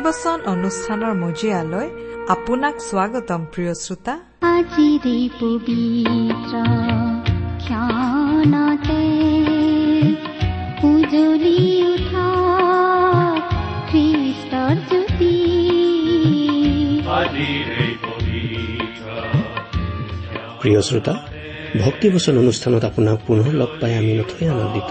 ভক্তিবচন অনুষ্ঠানৰ মজিয়ালৈ আপোনাক স্বাগতম প্ৰিয় শ্ৰোতা। আজিৰে পবিত্ৰ ক্ষণতে উজলি উঠা খ্ৰীষ্টৰ জ্যোতি। প্ৰিয় শ্ৰোতা ভক্তিবচন অনুষ্ঠানত আপোনাক পুনৰ লগ পাই আমি নথৈ আনন্দিত।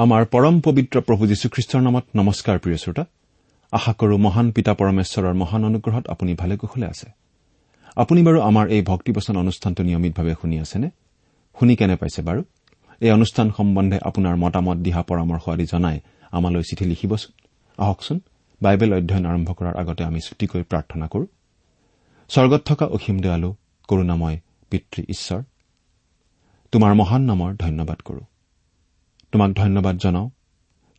আমাৰ পৰম পবিত্ৰ প্ৰভু যীশুখ্ৰীষ্টৰ নামত নমস্কাৰ প্ৰিয় শ্ৰোতা। আশা কৰো মহান পিতা পৰমেশ্বৰৰ মহান অনুগ্ৰহত আপুনি ভালে কুশলে আছে। আপুনি বাৰু আমাৰ এই ভক্তিবচন অনুষ্ঠানটো নিয়মিতভাৱে শুনি আছেনে? শুনি কেনে পাইছে বাৰু? এই অনুষ্ঠান সম্বন্ধে আপোনাৰ মতামত দিহা পৰামৰ্শ আদি জনাই আমালৈ চিঠি লিখিবচোন। আহকচোন বাইবেল অধ্যয়ন আৰম্ভ কৰাৰ আগতে আমি ছুটিকৈ প্ৰাৰ্থনা কৰো। স্বৰ্গত থকা অসীম দয়ালু কৰুণাময় পিতৃ ঈশ্বৰ তোমাৰ মহান নামৰ ধন্যবাদ কৰো। তোমাক ধন্যবাদ জনাওঁ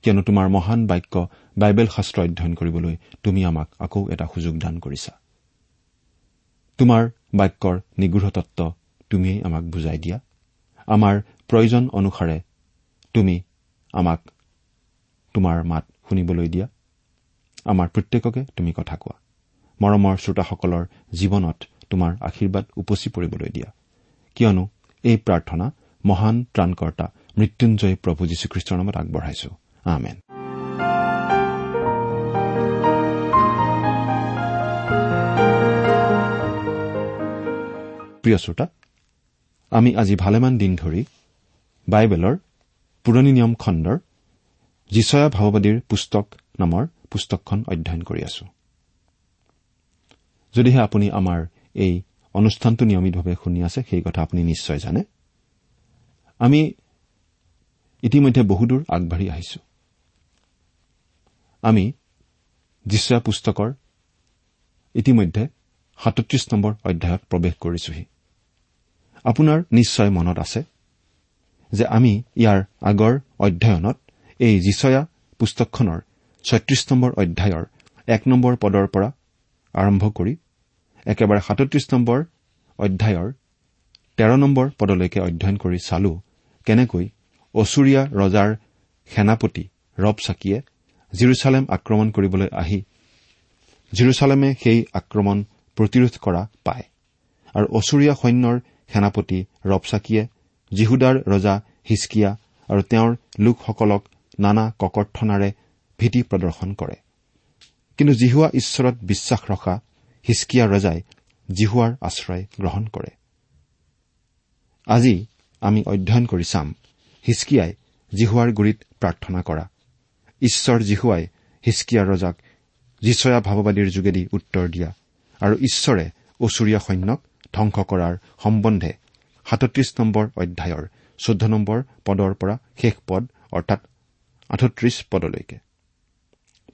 কিয়নো তোমাৰ মহান বাক্য বাইবেল শাস্ত্ৰ অধ্যয়ন কৰিবলৈ তুমি আমাক আকৌ এটা সুযোগ দান কৰিছা। তোমাৰ বাক্যৰ নিগৃঢ় তত্ব তুমিয়েই আমাক বুজাই দিয়া। আমাৰ প্ৰয়োজন অনুসাৰে তুমি আমাক তোমাৰ মাত শুনিবলৈ দিয়া। আমাৰ প্ৰত্যেককে তুমি কথা কোৱা। মৰমৰ শ্ৰোতাসকলৰ জীৱনত তোমাৰ আশীৰ্বাদ উপচি পৰিবলৈ দিয়া। কিয়নো এই প্ৰাৰ্থনা মহান ত্ৰাণকৰ্তা মৃত্যুঞ্জয় প্ৰভু যীশুখ্ৰীষ্টৰ নামত আগবঢ়াইছো। আমেন। প্ৰিয় শ্ৰোতা আমি আজি ভালেমান দিন ধৰি বাইবেলৰ পুৰণি নিয়ম খণ্ডৰ যিচয়া ভাৱবাদীৰ পুস্তক নামৰ পুস্তকখন অধ্যয়ন কৰি আছো। যদিহে আপুনি আমাৰ এই অনুষ্ঠানটো নিয়মিতভাৱে শুনি আছে সেই কথা আপুনি নিশ্চয় জানে। আমি ইতিমধ্যে বহুদূৰ আগবাঢ়ি আহিছো। আমি যিচয়া পুস্তকৰ ইতিমধ্যে সাতত্ৰিশ নম্বৰ অধ্যায়ত প্ৰৱেশ কৰিছোহি। আপোনাৰ নিশ্চয় মনত আছে যে আমি ইয়াৰ আগৰ অধ্যয়নত এই যিচয়া পুস্তকখনৰ ছয়ত্ৰিশ নম্বৰ অধ্যায়ৰ এক নম্বৰ পদৰ পৰা আৰম্ভ কৰি একেবাৰে সাতত্ৰিশ নম্বৰ অধ্যায়ৰ তেৰ নম্বৰ পদলৈকে অধ্যয়ন কৰি চালো কেনেকৈ অচুৰীয়া ৰজাৰ সেনাপতি ৰব চাকিয়ে জিৰচালেম আক্ৰমণ কৰিবলৈ আহি জিৰচালেমে সেই আক্ৰমণ প্ৰতিৰোধ কৰা পায়। আৰু অচুৰীয়া সৈন্যৰ সেনাপতি ৰবচাকিয়ে জিহুদাৰ ৰজা হিচকিয়া আৰু তেওঁৰ লোকসকলক নানা ককৰ্থনাৰে ভীতি প্ৰদৰ্শন কৰে। কিন্তু জিহুৱা ঈশ্বৰত বিশ্বাস ৰখা হিচকিয়া ৰজাই জিহুৱাৰ আশ্ৰয় গ্ৰহণ কৰে। আজি আমি অধ্যয়ন কৰি চাম হিচকিয়াই জিহুৱাৰ গুৰিত প্ৰাৰ্থনা কৰা। ঈশ্বৰ জিহুৱাই হিচকিয়া ৰজাক যিচয়া ভাৱবাদীৰ যোগেদি উত্তৰ দিয়া আৰু ঈশ্বৰে অচুৰীয়া সৈন্যক ধ্বংস কৰাৰ সম্বন্ধে সাতত্ৰিশ নম্বৰ অধ্যায়ৰ চৈধ্য নম্বৰ পদৰ পৰা শেষ পদ অৰ্থাৎ আঠত্ৰিশ পদলৈকে।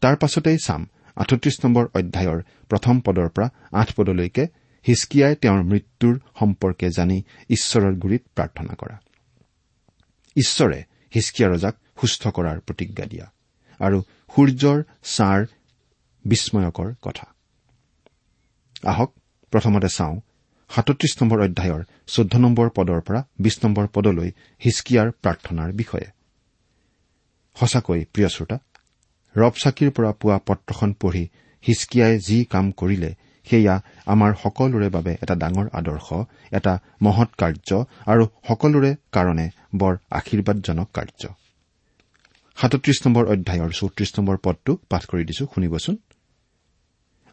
তাৰ পাছতেই চাম আঠত্ৰিশ নম্বৰ অধ্যায়ৰ প্ৰথম পদৰ পৰা আঠ পদলৈকে হিচকিয়াই তেওঁৰ মৃত্যুৰ সম্পৰ্কে জানি ঈশ্বৰৰ গুৰিত প্ৰাৰ্থনা কৰা। ঈশ্বৰে হিচকিয়া ৰজাক সুস্থ কৰাৰ প্ৰতিজ্ঞা দিয়া। আৰু সূৰ্যৰ ছাৰ বিস্ময়কৰ কথা। আহক প্ৰথমতে চাওঁ সাতত্ৰিশ নম্বৰ অধ্যায়ৰ চৈধ্য নম্বৰ পদৰ পৰা বিশ নম্বৰ পদলৈ হিচকিয়াৰ প্ৰাৰ্থনাৰ বিষয়ে। সঁচাকৈ প্ৰিয় শ্ৰোতা ৰবচাকিৰ পৰা পোৱা পত্ৰখন পঢ়ি হিচকিয়াই যি কাম কৰিলে সেয়া আমাৰ সকলোৰে বাবে এটা ডাঙৰ আদৰ্শ এটা মহৎ কাৰ্য আৰু সকলোৰে কাৰণে বৰ আশীৰ্বাদজনক কাৰ্য। সাতত্ৰিশ নম্বৰ অধ্যায়ৰ চৌত্ৰিশ নম্বৰ পদটো পাঠ কৰি দিছো শুনিবচোন।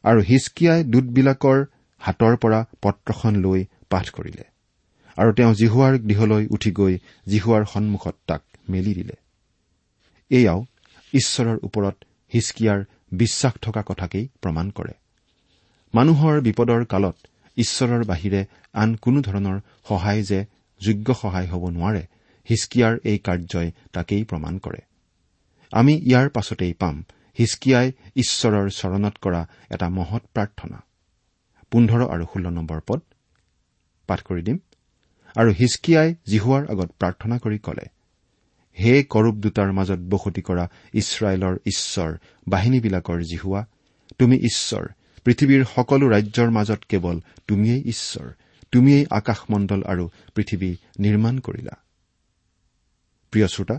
আৰু হিচকিয়াই দূতবিলাকৰ হাতৰ পৰা পত্ৰখন লৈ পাঠ কৰিলে। আৰু তেওঁ জিহুৱাৰ গৃহলৈ উঠি গৈ জিহুৱাৰ সন্মুখত তাক মেলি দিলে। এয়াও ঈশ্বৰৰ ওপৰত হিচকিয়াৰ বিশ্বাস থকা কথাকেই প্ৰমাণ কৰে। মানুহৰ বিপদৰ কালত ঈশ্বৰৰ বাহিৰে আন কোনো ধৰণৰ সহায় যে যোগ্য সহায় হ'ব নোৱাৰে হিচকিয়াৰ এই কাৰ্যই তাকেই প্ৰমাণ কৰে। আমি ইয়াৰ পাছতেই পাম হিচকিয়াই ঈশ্বৰৰ চৰণত কৰা এটা মহৎ প্ৰাৰ্থনা। পোন্ধৰ আৰু ষোল্ল নম্বৰ পদ। পাঠ কৰি দিম। আৰু হিচকিয়াই জিহুৱাৰ আগত প্ৰাৰ্থনা কৰি কলে হে কৰূপ দুটাৰ মাজত বসতি কৰা ইছৰাইলৰ ঈশ্বৰ বাহিনীবিলাকৰ জিহুৱা তুমি ঈশ্বৰ পৃথিৱীৰ সকলো ৰাজ্যৰ মাজত কেৱল তুমিয়েই ঈশ্বৰ তুমিয়েই আকাশমণ্ডল আৰু পৃথিৱী নিৰ্মাণ কৰিলা। প্ৰিয় শ্ৰোতা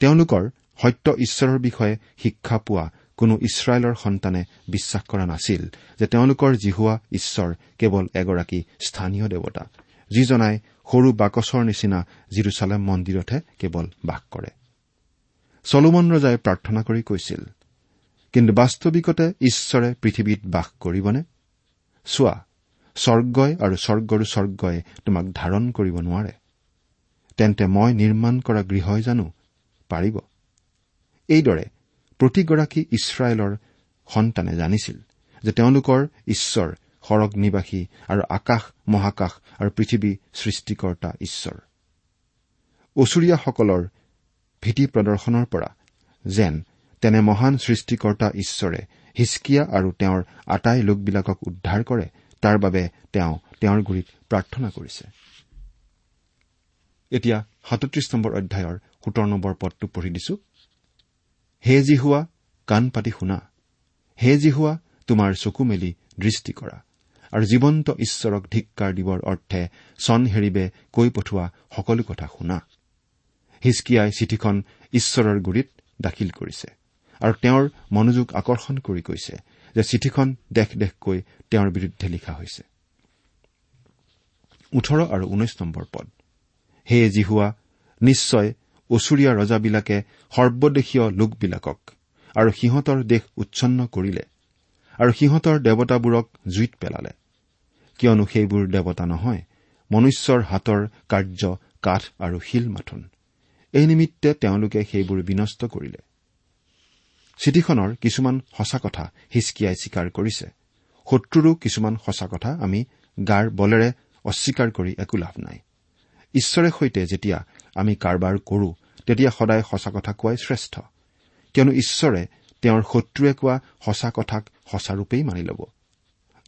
তেওঁলোকৰ সত্য ঈশ্বৰৰ বিষয়ে শিক্ষা পোৱা কোনো ইছৰাইলৰ সন্তানে বিশ্বাস কৰা নাছিল যে তেওঁলোকৰ জিহুৱা ঈশ্বৰ কেৱল এগৰাকী স্থানীয় দেৱতা যিজনাই সৰু বাকচৰ নিচিনা জিৰচালেম মন্দিৰতহে কেৱল বাস কৰে। চলোমন ৰজাই প্ৰাৰ্থনা কৰি কৈছিল কিন্তু বাস্তৱিকতে ঈশ্বৰে পৃথিৱীত বাস কৰিবনে? চোৱা স্বৰ্গই আৰু স্বৰ্গৰো স্বৰ্গই তোমাক ধাৰণ কৰিব নোৱাৰে। তেন্তে মই নিৰ্মাণ কৰা গৃহই জানো পাৰিব। এইদৰে প্ৰতিগৰাকী ইছৰাইলৰ সন্তানে জানিছিল যে তেওঁলোকৰ ঈশ্বৰ সৰগ নিবাসী আৰু আকাশ মহাকাশ আৰু পৃথিৱী সৃষ্টিকৰ্তা ঈশ্বৰ। ওচৰীয়াসকলৰ ভীতি প্ৰদৰ্শনৰ পৰা যেন তেনে মহান সৃষ্টিকৰ্তা ঈশ্বৰে হিচকিয়া আৰু তেওঁৰ আটাই লোকবিলাকক উদ্ধাৰ কৰে তাৰ বাবে তেওঁ তেওঁৰ গুৰিত প্ৰাৰ্থনা কৰিছে। এতিয়া সাতত্ৰিশ নম্বৰ অধ্যায়ৰ সোতৰ নম্বৰ পদটো পঢ়ি দিছো। হে যি হোৱা কাণ পাতি শুনা। হে যি হোৱা তোমাৰ চকু মেলি দৃষ্টি কৰা। আৰু জীৱন্ত ঈশ্বৰক ধিক্কাৰ দিবৰ অৰ্থে চন হেৰিবে কৈ পঠোৱা সকলো কথা শুনা। হিচকিয়াই চিঠিখন ঈশ্বৰৰ গুৰিত দাখিল কৰিছে। আৰু তেওঁৰ মনোযোগ আকৰ্ষণ কৰি কৈছে যে চিঠিখন দেশ দেশকৈ তেওঁৰ বিৰুদ্ধে লিখা হৈছে। ওঠৰ আৰু ঊনৈশ নম্বৰ পদ। হে জিহুৱা নিশ্চয় ওচৰীয়া ৰজাবিলাকে সৰ্বদেশীয় লোকবিলাকক আৰু সিহঁতৰ দেশ উচ্ছন্ন কৰিলে আৰু সিহঁতৰ দেৱতাবোৰক জুইত পেলালে। কিয়নো সেইবোৰ দেৱতা নহয় মনুষ্যৰ হাতৰ কাৰ্য কাঠ আৰু শিল মাথোন। এই নিমিত্তে তেওঁলোকে সেইবোৰ বিনষ্ট কৰিলে। চিঠিখনৰ কিছুমান সঁচা কথা হিচকিয়াই স্বীকাৰ কৰিছে। শত্ৰুৰো কিছুমান সঁচা কথা আমি গাৰ বলেৰে অস্বীকাৰ কৰি একো লাভ নাই। ঈশ্বৰে সৈতে যেতিয়া আমি কাৰবাৰ কৰো তেতিয়া সদায় সঁচা কথা কোৱাই শ্ৰেষ্ঠ। কিয়নো ঈশ্বৰে তেওঁৰ শত্ৰুৱে কোৱা সঁচা কথাক সঁচাৰূপেই মানি ল'ব।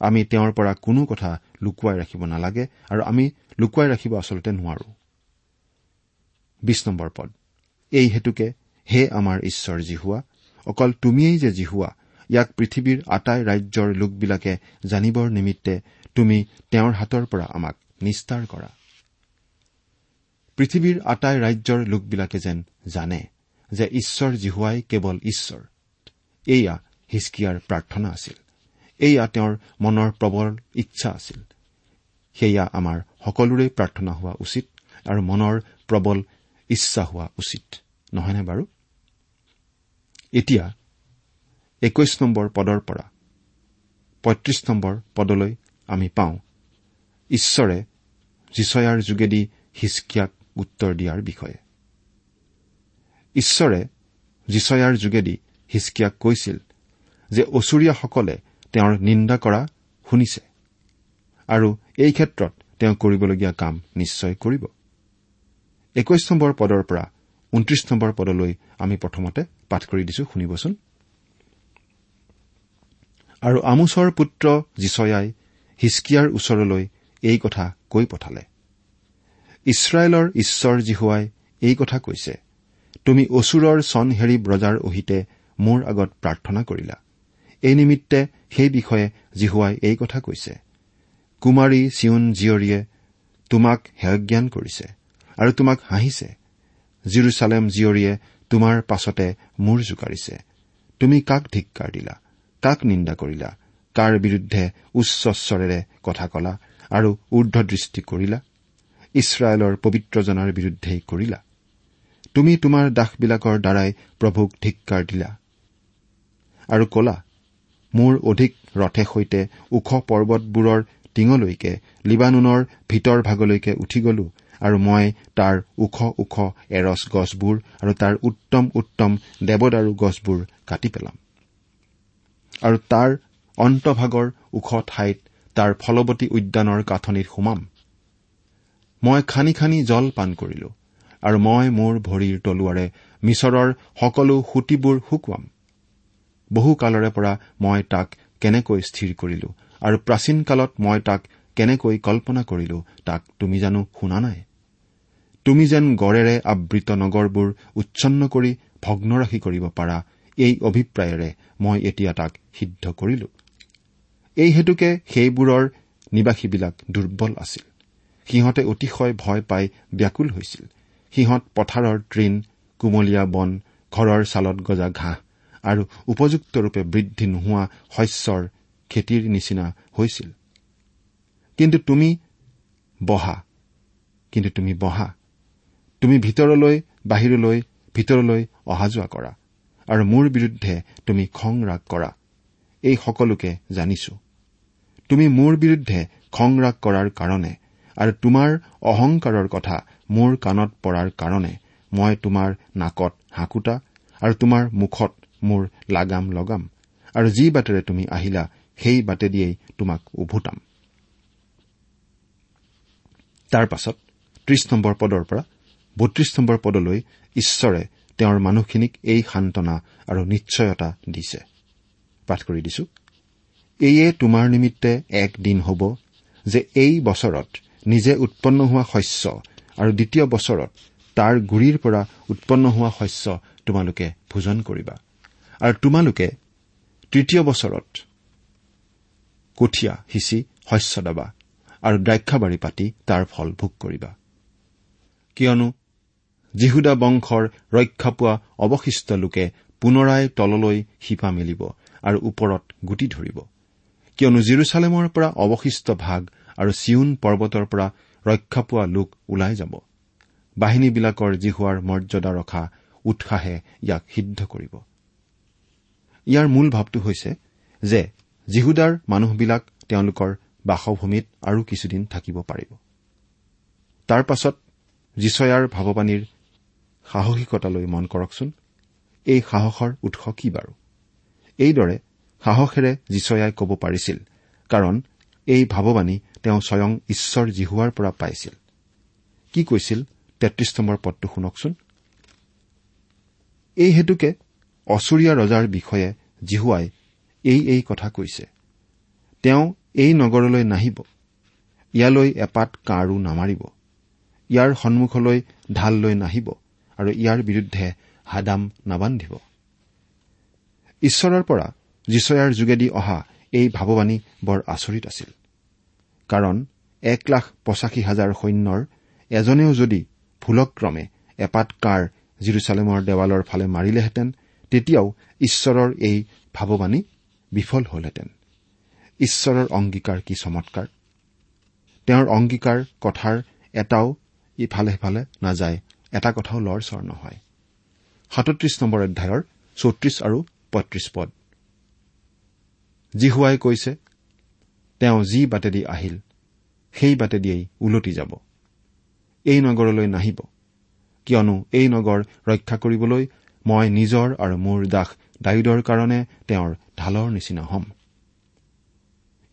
আমি তেওঁৰ পৰা কোনো কথা লুকুৱাই ৰাখিব নালাগে আৰু আমি লুকুৱাই ৰাখিব আচলতে নোৱাৰো। এই হেতুকে হে আমাৰ ঈশ্বৰ জিহুৱা অকল তুমিয়েই যে জিহুৱা ইয়াক পৃথিৱীৰ আটাই ৰাজ্যৰ লোকবিলাকে জানিবৰ নিমিত্তে তুমি তেওঁৰ হাতৰ পৰা আমাক নিস্তাৰ কৰা। পৃথিৱীৰ আটাই ৰাজ্যৰ লোকবিলাকে যেন জানে যে ঈশ্বৰ জিহুৱাই কেৱল ঈশ্বৰ। এয়া হিচকিয়াৰ প্ৰাৰ্থনা আছিল। এয়া তেওঁৰ মনৰ প্ৰবল ইচ্ছা আছিল। সেয়া আমাৰ সকলোৰে প্ৰাৰ্থনা হোৱা উচিত আৰু মনৰ প্ৰবল ইচ্ছা হোৱা উচিত। নহয়নে বাৰু? এতিয়া একৈশ নম্বৰ পদৰ পৰা পঁয়ত্ৰিশ নম্বৰ পদলৈ আমি পাওঁ। ঈশ্বৰে জিচয়াৰ যোগেদি হিচকিয়াক উত্তৰ দিয়াৰ বিষয়ে। ঈশ্বৰে জিচয়াৰ যোগেদি হিচকিয়াক কৈছিল যে অচুৰীয়াসকলে তেওঁৰ নিন্দা কৰা শুনিছে আৰু এই ক্ষেত্ৰত তেওঁ কৰিবলগীয়া কাম নিশ্চয় কৰিব। একৈশ নম্বৰ পদৰ পৰা ঊনত্ৰিশ নম্বৰ পদলৈ আমি প্ৰথমতে পাঠ কৰি দিছো শুনিবচোন। আৰু আমোচৰ পুত্ৰ জিচয়াই হিচকিয়াৰ ওচৰলৈ এই কথা কৈ পঠালে। ইছৰাইলৰ ঈশ্বৰ জিহুৱাই এই কথা কৈছে তুমি অচুৰৰ চনহেৰিব ৰজাৰ অহিতে মোৰ আগত প্ৰাৰ্থনা কৰিলা। এই নিমিত্তে সেই বিষয়ে জিহুৱাই এই কথা কৈছে কুমাৰী চিউন জীয়ৰীয়ে তোমাক হেয়জ্ঞান কৰিছে আৰু তোমাক হাঁহিছে। জিৰচালেম জীয়ৰীয়ে তোমাৰ পাছতে মূৰ জোকাৰিছে তুমি কাক ধিক্কাৰ দিলা? কাক নিন্দা কৰিলা? কাৰ বিৰুদ্ধে উচ্চ স্বৰেৰে কথা কলা আৰু ঊৰ্ধদৃষ্টি কৰিলা? ইছৰাইলৰ পবিত্ৰজনাৰ বিৰুদ্ধেই কৰিলা? তুমি তোমাৰ দাসবিলাকৰ দ্বাৰাই প্ৰভুক ধিক্কাৰ দিলা? আৰু কলা মোৰ অধিক ৰথে সৈতে ওখ পৰ্বতবোৰৰ টিঙলৈকে লিবানুনৰ ভিতৰ ভাগলৈকে উঠি গলো আৰু মই তাৰ ওখ ওখ এৰছ গছবোৰ আৰু তাৰ উত্তম উত্তম দেৱদাৰু গছবোৰ কাটি পেলাম। আৰু তাৰ অন্তভাগৰ ওখ ঠাইত তাৰ ফলৱতী উদ্যানৰ কাঠনিত সোমাম। মই খানি খানি জল পান কৰিলো আৰু মই মোৰ ভৰিৰ তলুৱাৰে মিছৰৰ সকলো সুঁতিবোৰ শুকুৱাম। বহু কালৰে পৰা মই তাক কেনেকৈ স্থিৰ কৰিলো আৰু প্ৰাচীন কালত মই তাক কেনেকৈ কল্পনা কৰিলো তাক তুমি জানো শুনা নাই? তুমি যেন গড়েৰে আবৃত নগৰবোৰ উচ্ছন্ন কৰি ভগ্নৰাশি কৰিব পাৰা এই অভিপ্ৰায়েৰে মই এতিয়া তাক সিদ্ধ কৰিলো। এই হেতুকে সেইবোৰৰ নিবাসীবিলাক দুৰ্বল আছিল। সিহঁতে অতিশয় ভয় পাই ব্যাকুল হৈছিল। সিহঁত পথাৰৰ তৃণ কুমলীয়া বন ঘৰৰ ছালত গজা ঘাঁহ আৰু উপযুক্তৰূপে বৃদ্ধি নোহোৱা শস্যৰ খেতিৰ নিচিনা হৈছিল। কিন্তু তুমি বহা কিন্তু তুমি বহা। তুমি ভিতৰলৈ বাহিৰলৈ ভিতৰলৈ অহা যোৱা কৰা। আৰু মোৰ বিৰুদ্ধে তুমি খং ৰাগ কৰা। এই সকলোকে জানিছো। তুমি মোৰ বিৰুদ্ধে খং ৰাগ কৰাৰ কাৰণে আৰু তোমাৰ অহংকাৰৰ কথা মোৰ কাণত পৰাৰ কাৰণে মই তোমাৰ নাকত হাঁকুটা আৰু তোমাৰ মুখত মোৰ লাগাম লগাম। আৰু যি বাটেৰে তুমি আহিলা সেই বাটেদিয়েই তোমাক উভতাম। তাৰ পাছত ত্ৰিশ নম্বৰ পদৰ পৰা বত্ৰিশ নম্বৰ পদলৈ ঈশ্বৰে তেওঁৰ মানুহখিনিক এই সান্তনা আৰু নিশ্চয়তা দিছে। এয়ে তোমাৰ নিমিত্তে এক দিন হ'ব যে এই বছৰত নিজে উৎপন্ন হোৱা শস্য আৰু দ্বিতীয় বছৰত তাৰ গুৰিৰ পৰা উৎপন্ন হোৱা শস্য তোমালোকে ভোজন কৰিবা। আৰু তোমালোকে তৃতীয় বছৰত কঠীয়া সিঁচি শস্য দাবা আৰু দ্ৰাক্ষাবাৰী পাতি তাৰ ফল ভোগ কৰিবা। কিয়নো যীহুদা বংশৰ ৰক্ষা পোৱা অৱশিষ্ট লোকে পুনৰাই তললৈ শিপা মেলিব আৰু ওপৰত গুটি ধৰিব। কিয়নো জিৰচালেমৰ পৰা অৱশিষ্ট ভাগ আৰু চিউন পৰ্বতৰ পৰা ৰক্ষা পোৱা লোক ওলাই যাব। বাহিনীবিলাকৰ জিহুৱাৰ মৰ্যাদা ৰখা উৎসাহে ইয়াক সিদ্ধ কৰিব। ইয়াৰ মূল ভাৱটো হৈছে যে জিহুদাৰ মানুহবিলাক তেওঁলোকৰ বাসভূমিত আৰু কিছুদিন থাকিব পাৰিব। তাৰ পাছত জীচয়াৰ ভাৱবাণীৰ সাহসিকতালৈ মন কৰকচোন। এই সাহসৰ উৎস কি বাৰু? এইদৰে সাহসেৰে জীচয়াই ক'ব পাৰিছিল কাৰণ এই ভাৱবাণী তেওঁ স্বয়ং ঈশ্বৰ জিহুৱাৰ পৰা পাইছিল। কি কৈছিল তেত্ৰিশ নম্বৰ পদটো শুনকচোন। এই হেতুকে অচুৰীয়া ৰজাৰ বিষয়ে জিহুৱাই এই এই কথা কৈছে। তেওঁ এই নগৰলৈ নাহিব। ইয়ালৈ এপাত কাঁড়ো নামাৰিব। ইয়াৰ সন্মুখলৈ ঢাল লৈ নাহিব। আৰু ইয়াৰ বিৰুদ্ধে হাদাম নাবান্ধিব। ঈশ্বৰৰ পৰা যিচয়াৰ যোগেদি অহা এই ভাৱবাণী বৰ আচৰিত আছিল। কাৰণ এক লাখ পঁচাশী হাজাৰ সৈন্যৰ এজনেও যদি ভুলক্ৰমে এপাত কাৰ জিৰচালেমৰ দেৱালৰ ফালে মাৰিলেহেঁতেন তেতিয়াও ঈশ্বৰৰ এই ভাৱবাণী বিফল হলহেঁতেন। ঈশ্বৰৰ অংগীকাৰ কি চমৎকাৰ? তেওঁৰ অংগীকাৰ কথাৰ এটাও ইফালে সিফালে নাযায়। এটা কথাও লৰ চৰ নহয়। সাতত্ৰিশ নম্বৰ অধ্যায়ৰ চৌত্ৰিশ আৰু পঁয়ত্ৰিশ পদ। জিহুৱাই কৈছে তেওঁ যি বাটেদি আহিল সেই বাটেদিয়েই ওলটি যাব। এই নগৰলৈ নাহিব। কিয়নো এই নগৰ ৰক্ষা কৰিবলৈ মই নিজৰ আৰু মোৰ দাস ডায়ুদৰ কাৰণে তেওঁৰ ঢালৰ নিচিনা হ'ম।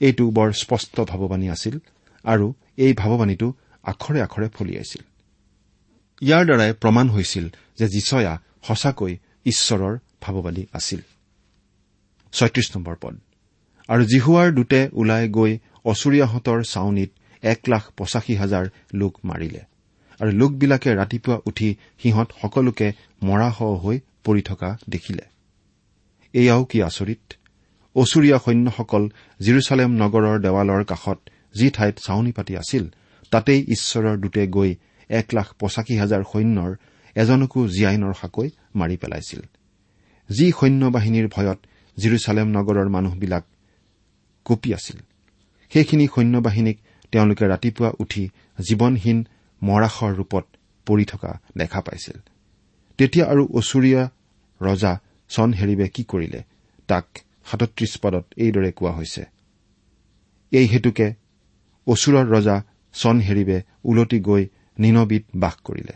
এইটো বৰ স্পষ্ট ভাৱবাণী আছিল আৰু এই ভাৱবাণীটো আখৰে আখৰে ফলিয়াইছিল ইয়াৰ দ্বাৰাই প্ৰমাণ হৈছিল যে জীচয়া সঁচাকৈ ঈশ্বৰৰ ভাৱবাদী আছিল। আৰু জিহুৱাৰ দূতে ওলাই গৈ অচুৰীয়াহঁতৰ চাউনীত এক লাখ পঁচাশী হাজাৰ লোক মাৰিলে। আৰু লোকবিলাকে ৰাতিপুৱা উঠি সিহঁত সকলোকে মৰাশ হৈ পৰি থকা দেখিলে। এয়াও কি আচৰিত? অচুৰীয়া সৈন্যসকল জিৰচালেম নগৰৰ দেৱালৰ কাষত যি ঠাইত চাউনি পাতি আছিল তাতেই ঈশ্বৰৰ দূতে গৈ এক লাখ পঁচাশী হাজাৰ সৈন্যৰ এজনকো জীয়াই নৰখাকৈ মাৰি পেলাইছিল। যি সৈন্য বাহিনীৰ ভয়ত জিৰচালেম নগৰৰ মানুহবিলাক কঁপি আছিল। সেইখিনি সৈন্য বাহিনীক তেওঁলোকে ৰাতিপুৱা উঠি জীৱনহীন মৰাশৰ ৰূপত পৰি থকা দেখা পাইছিল। তেতিয়া আৰু অচুৰীয়া ৰজা চনহেৰিবে কি কৰিলে? তাক সাতত্ৰিশ পদত এইদৰে কোৱা হৈছে। এই হেতুকে অচুৰৰ ৰজা চনহেৰিবে ওলটি গৈ নিনবিত বাস কৰিলে।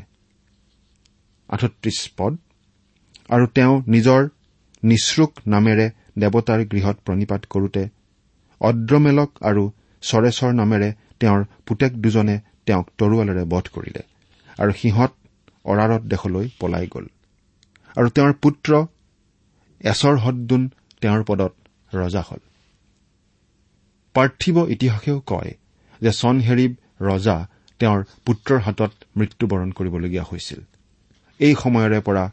আৰু তেওঁ নিজৰ নিশ্ৰুক নামেৰে দেৱতাৰ গৃহত প্ৰণিপাত কৰোতে অদ্ৰমেলক আৰু চৰেচৰ নামেৰে তেওঁৰ পুতেক দুজনে তেওঁক তৰোৱালেৰে বধ কৰিলে আৰু সিহঁত অৰাৰত দেশলৈ পলাই গ'ল। আৰু তেওঁৰ পুত্ৰ এচৰ হদ্দোন তেওঁৰ পদত ৰজা হল। পাৰ্থিৱ ইতিহাসেও কয় যে চনহেৰিব ৰজা তেওঁৰ পুত্ৰৰ হাতত মৃত্যুবৰণ কৰিবলগীয়া হৈছিল। এই সময়ৰে পৰা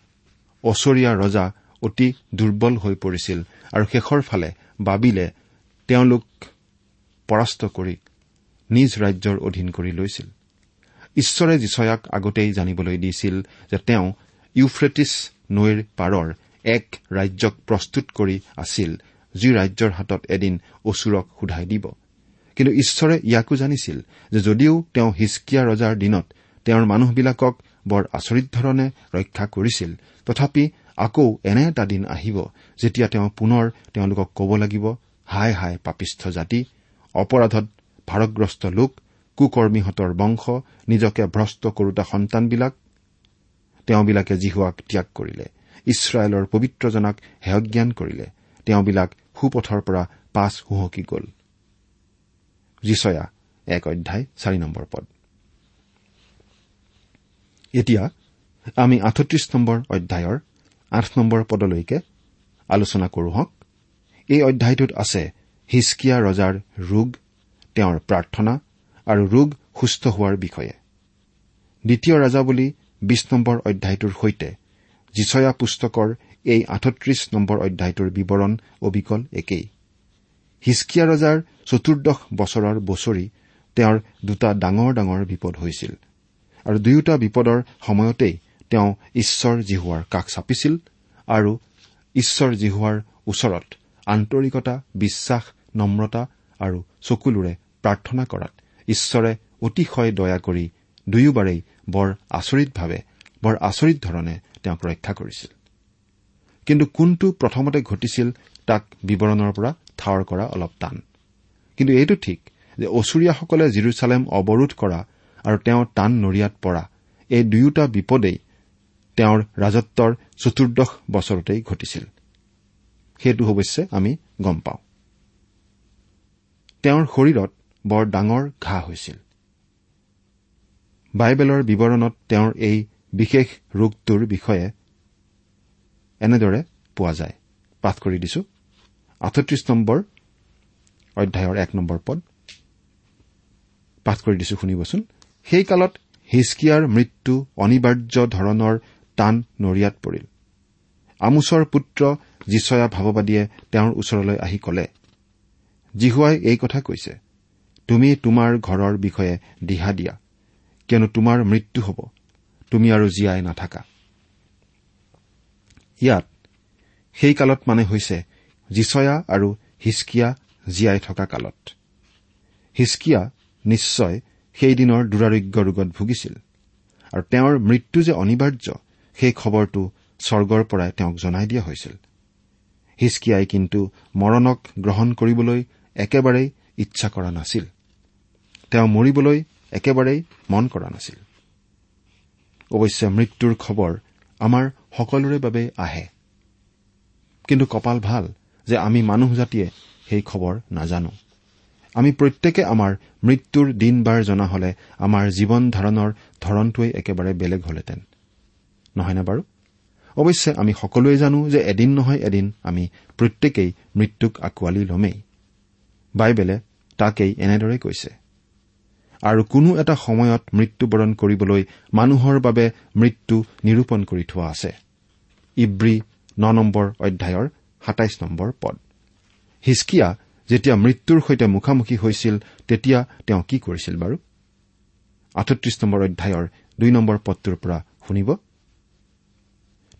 অচৰীয়া ৰজা অতি দুৰ্বল হৈ পৰিছিল আৰু শেষৰ ফালে বাবিলে তেওঁলোক পৰাস্ত কৰি নিজ ৰাজ্যৰ অধীন কৰি লৈছিল। ঈশ্বৰে যিচয়াক আগতেই জানিবলৈ দিছিল যে তেওঁ ইউফ্ৰেটিছ নৈৰ পাৰৰ এক ৰাজ্যক প্ৰস্তুত কৰি আছিল যি ৰাজ্যৰ হাতত এদিন অচুৰক সোধাই দিব। কিন্তু ঈশ্বৰে ইয়াকো জানিছিল যে যদিও তেওঁ হিচকিয়া ৰজাৰ দিনত তেওঁৰ মানুহবিলাকক বৰ আচৰিত ধৰণে ৰক্ষা কৰিছিল তথাপি আকৌ এনে এটা দিন আহিব যেতিয়া তেওঁ পুনৰ তেওঁলোকক ক'ব লাগিব হাই হাই পাপিষ্ঠ জাতি অপৰাধত ভাৰগ্ৰস্ত লোক কুকৰ্মীহঁতৰ বংশ নিজকে ভ্ৰষ্ট কৰোতা সন্তানবিলাক। তেওঁবিলাকে জিহুৱাক ত্যাগ কৰিলে ইছৰাইলৰ পবিত্ৰজনাক হেয়জ্ঞান কৰিলে তেওঁবিলাক সুপথৰ পৰা পাছ হুহকি গ'ল। জীচয়া এক অধ্যায় চাৰি নম্বৰ পদ। এতিয়া আমি আঠত্ৰিশ নম্বৰ অধ্যায়ৰ আঠ নম্বৰ পদলৈকে আলোচনা কৰো হওক। এই অধ্যায়টোত আছে হিচকিয়া ৰজাৰ ৰোগ তেওঁৰ প্ৰাৰ্থনা আৰু ৰোগ সুস্থ হোৱাৰ বিষয়ে। দ্বিতীয় ৰাজা বুলি বিশ নম্বৰ অধ্যায়টোৰ সৈতে জিচয়া পুস্তকৰ এই আঠত্ৰিশ নম্বৰ অধ্যায়টোৰ বিৱৰণ অবিকল একেই। হিচকিয়া ৰজাৰ চতুৰ্দশ বছৰৰ বছৰি তেওঁৰ দুটা ডাঙৰ ডাঙৰ বিপদ হৈছিল আৰু দুয়োটা বিপদৰ সময়তেই তেওঁ ঈশ্বৰ জিহুৱাৰ কাষ চাপিছিল আৰু ঈশ্বৰ জিহুৱাৰ ওচৰত আন্তৰিকতা বিশ্বাস নম্ৰতা আৰু চকুলোৰে প্ৰাৰ্থনা কৰাত ঈশ্বৰে অতিশয় দয়া কৰি দুয়োবাৰেই বৰ আচৰিতভাৱে বৰ আচৰিত ধৰণে তেওঁক ৰক্ষা কৰিছিল। কিন্তু কোনটো প্ৰথমতে ঘটিছিল তাক বিৱৰণৰ পৰা ঠাৱৰ কৰা অলপ টান। কিন্তু এইটো ঠিক যে অচুৰীয়াসকলে জিৰচালেম অৱৰোধ কৰা আৰু তেওঁ টান নৰিয়াত পৰা এই দুয়োটা বিপদেই তেওঁৰ ৰাজত্বৰ চতুৰ্দশ বছৰতেই ঘটিছিল। সেইটো অৱশ্যে আমি গম পাওঁ। তেওঁৰ শৰীৰত বৰ ডাঙৰ ঘাঁহ হৈছিল। বাইবেলৰ বিৱৰণত তেওঁৰ এই বিশেষ ৰোগটোৰ বিষয়ে এনেদৰে পোৱা যায়। পাঠ কৰি দিছো। আঠত্ৰিশ নম্বৰ অধ্যায়ৰ এক নম্বৰ পদ। পাঠ কৰি দিছো শুনিবচোন। সেই কালত হিচকিয়াৰ মৃত্যু অনিবাৰ্য ধৰণৰ টান নৰিয়াত পৰিল। আমোচৰ পুত্ৰ যিচয়া ভাৱবাদীয়ে তেওঁৰ ওচৰলৈ আহি কলে জিহুৱাই এই কথা কৈছে তুমি তোমাৰ ঘৰৰ বিষয়ে দিহা দিয়া কিয়নো তোমাৰ মৃত্যু হ'ব তুমি আৰু জীয়াই নাথাকা। ইয়াত সেই কালত মানে হৈছে জিচয়া আৰু হিচকিয়া জীয়াই থকা কালত। হিচকিয়া নিশ্চয় সেইদিনৰ দুৰাৰোগ্য ৰোগত ভুগিছিল আৰু তেওঁৰ মৃত্যু যে অনিবাৰ্য সেই খবৰটো স্বৰ্গৰ পৰাই তেওঁক জনাই দিয়া হৈছিল। হিচকিয়াই কিন্তু মৰণক গ্ৰহণ কৰিবলৈ একেবাৰেই ইচ্ছা কৰা নাছিল। তেওঁ মৰিবলৈ একেবাৰেই মন কৰা নাছিল। অৱশ্যে মৃত্যুৰ খবৰ আমাৰ সকলোৰে বাবে আহে। কিন্তু কপাল ভাল যে আমি মানুহ জাতিয়ে সেই খবৰ নাজানো। আমি প্ৰত্যেকে আমাৰ মৃত্যুৰ দিন বাৰ জনা হলে আমাৰ জীৱন ধাৰণৰ ধৰণটোৱেই একেবাৰে বেলেগ হলহেঁতেন। নহয়নে বাৰু? অৱশ্যে আমি সকলোৱে জানো যে এদিন নহয় এদিন আমি প্ৰত্যেকেই মৃত্যুক আঁকোৱালি লমেই। বাইবেলে তাকেই এনেদৰে কৈছে। আৰু কোনো এটা সময়ত মৃত্যুবৰণ কৰিবলৈ মানুহৰ বাবে মৃত্যু নিৰূপণ কৰি থোৱা আছে। ইব্ৰী ন নম্বৰ অধ্যায়ৰ সাতাইছ নম্বৰ পদ। হিচকিয়া যেতিয়া মৃত্যুৰ সৈতে মুখামুখি হৈছিল তেতিয়া তেওঁ কি কৰিছিল বাৰু? আঠত্ৰিশ নম্বৰ অধ্যায়ৰ দুই নম্বৰ পদটোৰ পৰা শুনিব।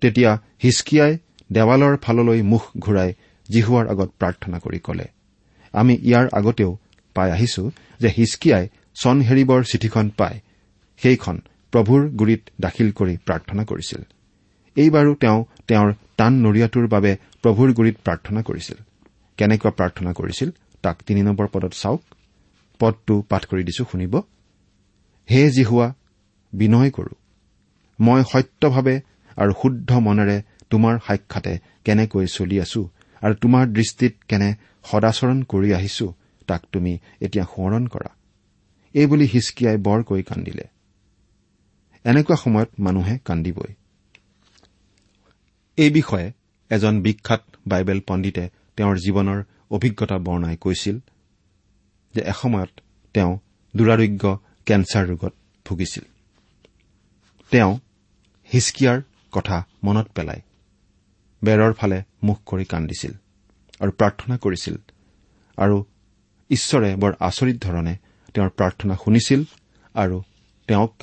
তেতিয়া হিচকিয়াই দেৱালৰ ফাললৈ মুখ ঘূৰাই জিহুৱাৰ আগত প্ৰাৰ্থনা কৰি কলে আমি ইয়াৰ আগতেও পাই আহিছো যে হিচকিয়াই চন হেৰিবৰ চিঠিখন পাই সেইখন প্ৰভুৰ গুৰিত দাখিল কৰি প্ৰাৰ্থনা কৰিছিল। এইবাৰো তেওঁ তেওঁৰ টান নৰিয়াটোৰ বাবে প্ৰভুৰ গুৰিত প্ৰাৰ্থনা কৰিছিল। কেনেকুৱা প্ৰাৰ্থনা কৰিছিল তাক তিনি নম্বৰ পদত চাওক। পদটো পাঠ কৰি দিছো শুনিব। হে জিহুৱা বিনয় কৰো। মই সত্যভাৱে আৰু শুদ্ধ মনেৰে তোমাৰ সাক্ষাতে কেনেকৈ চলি আছো আৰু তোমাৰ দৃষ্টিত কেনে সদাচৰণ কৰি আহিছো তাক তুমি এতিয়া সোঁৱৰণ কৰা। এইবুলি হিচকিয়াই বৰকৈ কান্দিলে। এনেকুৱা সময়ত মানুহে কান্দিবই। এই বিষয়ে এজন বিখ্যাত বাইবেল পণ্ডিতে তেওঁৰ জীৱনৰ অভিজ্ঞতা বৰ্ণাই কৈছিল যে এসময়ত তেওঁ দুৰাৰোগ্য কেঞ্চাৰ ৰোগত ভুগিছিল। তেওঁ হিচকিয়াৰ কথা মনত পেলাই বেৰৰ ফালে মুখ কৰি কান্দিছিল আৰু প্ৰাৰ্থনা কৰিছিল আৰু ঈশ্বৰে বৰ আচৰিত ধৰণে তেওঁৰ প্ৰাৰ্থনা শুনিছিল আৰু তেওঁক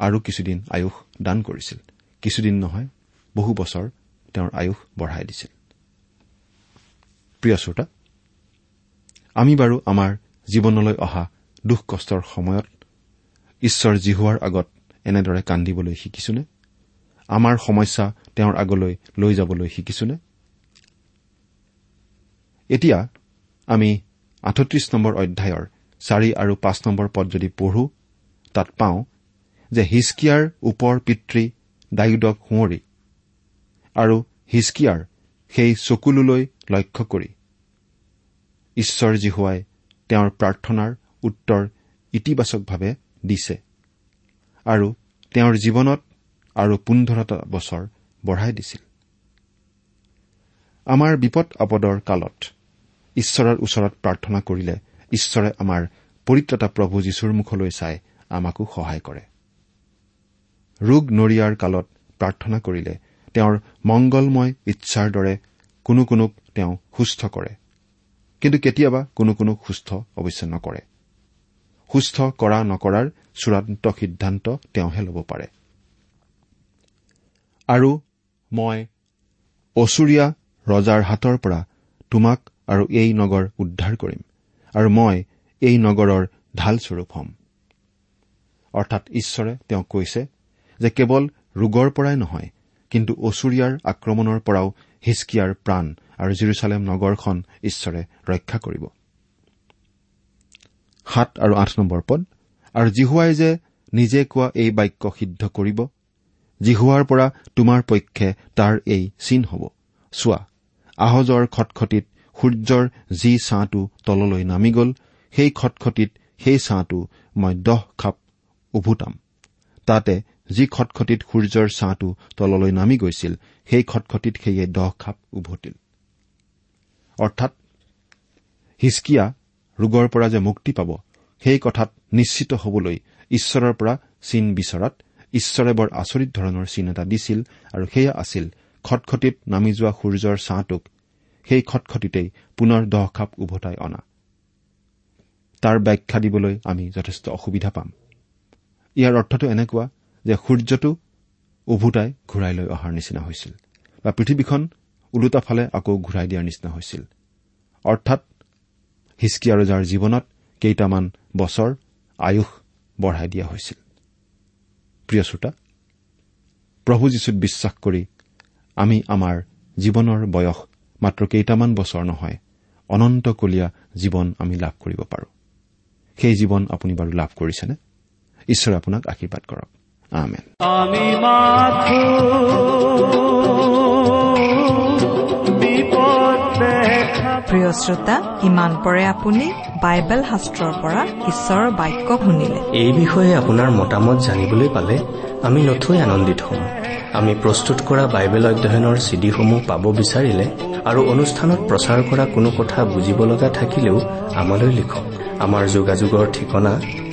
আৰু কিছুদিন আয়ুস দান কৰিছিল। কিছুদিন নহয় বহু বছৰ তেওঁৰ আয়ুস বঢ়াই দিছিল। আমি বাৰু আমাৰ জীৱনলৈ অহা দুখ কষ্টৰ সময়ত ঈশ্বৰ জিহুৱাৰ আগত এনেদৰে কান্দিবলৈ শিকিছোনে? আমাৰ সমস্যা তেওঁৰ আগলৈ লৈ যাবলৈ শিকিছোনে? এতিয়া আমি আঠত্ৰিশ নম্বৰ অধ্যায়ৰ চাৰি আৰু পাঁচ নম্বৰ পদ যদি পঢ়ো তাত পাওঁ যে হিচকিয়াৰ ওপৰ পিতৃ ডায়ুদক সোঁৱৰি আৰু হিচকিয়াৰ সেই চকুলোলৈ লক্ষ্য কৰি। ঈশ্বৰ জীহুৱাই তেওঁৰ প্ৰাৰ্থনাৰ উত্তৰ ইতিবাচকভাৱে দিছে আৰু তেওঁৰ জীৱনত আৰু পোন্ধৰটা বছৰ বঢ়াই দিছিল। আমাৰ বিপদ আপদৰ কালত ঈশ্বৰৰ ওচৰত প্ৰাৰ্থনা কৰিলে ঈশ্বৰে আমাৰ পৰিত্ৰতা প্ৰভু যীশুৰ মুখলৈ চাই আমাকো সহায় কৰে। ৰোগ নৰিয়াৰ কালত প্ৰাৰ্থনা কৰিলে তেওঁৰ মংগলময় ইচ্ছাৰ দৰে কোনো কোনোক তেওঁ সুস্থ কৰে। কিন্তু কেতিয়াবা কোনো কোনো সুস্থ অৱশ্যে নকৰে। সুস্থ কৰা নকৰাৰ চূড়ান্ত সিদ্ধান্ত তেওঁহে ল'ব পাৰে। আৰু মই অচুৰীয়া ৰজাৰ হাতৰ পৰা তোমাক আৰু এই নগৰ উদ্ধাৰ কৰিম আৰু মই এই নগৰৰ ঢালস্বৰূপ হ'ম। অৰ্থাৎ ঈশ্বৰে তেওঁক কৈছে যে কেৱল ৰোগৰ পৰাই নহয় কিন্তু অচুৰীয়াৰ আক্ৰমণৰ পৰাও হিচকিয়াৰ প্ৰাণ আৰু জিৰচালেম নগৰখন ঈশ্বৰে ৰক্ষা কৰিব। সাত আৰু আঠ নম্বৰ পদ আৰু জিহুৱাই যে নিজে কোৱা এই বাক্য সিদ্ধ কৰিব জিহুৱাৰ পৰা তোমাৰ পক্ষে তাৰ এই চিন হ'ব। চোৱা আহজৰ খটখটিত সূৰ্যৰ যি ছাঁটো তললৈ নামি গ'ল সেই খটখটিত সেই ছাঁটো মই দহ খাপ উভুটাম তাতে যি খটখটিত সূৰ্যৰ ছাঁটো তললৈ নামি গৈছিল সেই খটখটিত সেয়ে দহ খাপ উভতিল। অৰ্থাৎ হিচকিয়া ৰোগৰ পৰা যে মুক্তি পাব সেই কথাত নিশ্চিত হবলৈ ঈশ্বৰৰ পৰা চিন বিচৰাত ঈশ্বৰে বৰ আচৰিত ধৰণৰ চিন এটা দিছিল আৰু সেয়া আছিল খটখটিত নামি যোৱা সূৰ্যৰ ছাঁটোক সেই খটখটিতেই পুনৰ দহ খাপ উভতাই অনা। তাৰ ব্যাখ্যা দিবলৈ আমি যথেষ্ট অসুবিধা পাম। ইয়াৰ অৰ্থটো এনেকুৱা যে সূৰ্যটো উভতাই ঘূৰাই লৈ অহাৰ নিচিনা হৈছিল বা পৃথিৱীখন ওলোটা ফালে আকৌ ঘূৰাই দিয়াৰ নিচিনা হৈছিল। অৰ্থাৎ হিচকিয়া ৰজাৰ জীৱনত কেইটামান বছৰ আয়ুস বঢ়াই দিয়া হৈছিল। প্ৰিয় শ্ৰোতা প্ৰভু যীশুত বিশ্বাস কৰি আমি আমাৰ জীৱনৰ বয়স মাত্ৰ কেইটামান বছৰ নহয় অনন্তকলীয়া জীৱন আমি লাভ কৰিব পাৰো। সেই জীৱন আপুনি বাৰু লাভ কৰিছেনে? ঈশ্বৰে আপোনাক আশীৰ্বাদ কৰক। আমেন আমি মাথো প্ৰিয় শ্ৰোতা ইমান পৰে আপুনি বাইবেল শাস্ত্ৰৰ পৰা ঈশ্বৰৰ বাক্য শুনিলে। এই বিষয়ে আপোনাৰ মতামত জানিবলৈ পালে আমি নথৈ আনন্দিত হ'ম। আমি প্ৰস্তুত কৰা বাইবেল অধ্যয়নৰ চিডিসমূহ পাব বিচাৰিলে আৰু অনুষ্ঠানত প্ৰচাৰ কৰা কোনো কথা বুজিব লগা থাকিলেও আমালৈ লিখক। আমাৰ যোগাযোগৰ ঠিকনা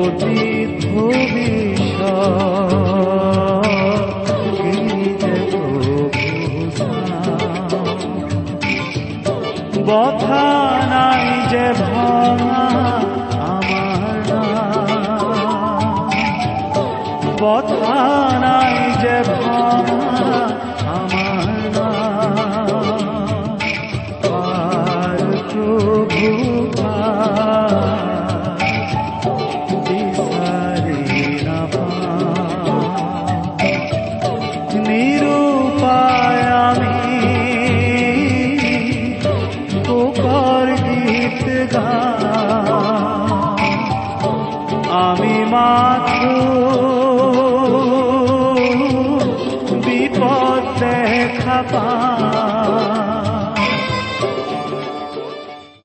অতীত ভবিষ্যৎ বথা নাই যে ভঙা আমার। বথা নাই যে ভঙা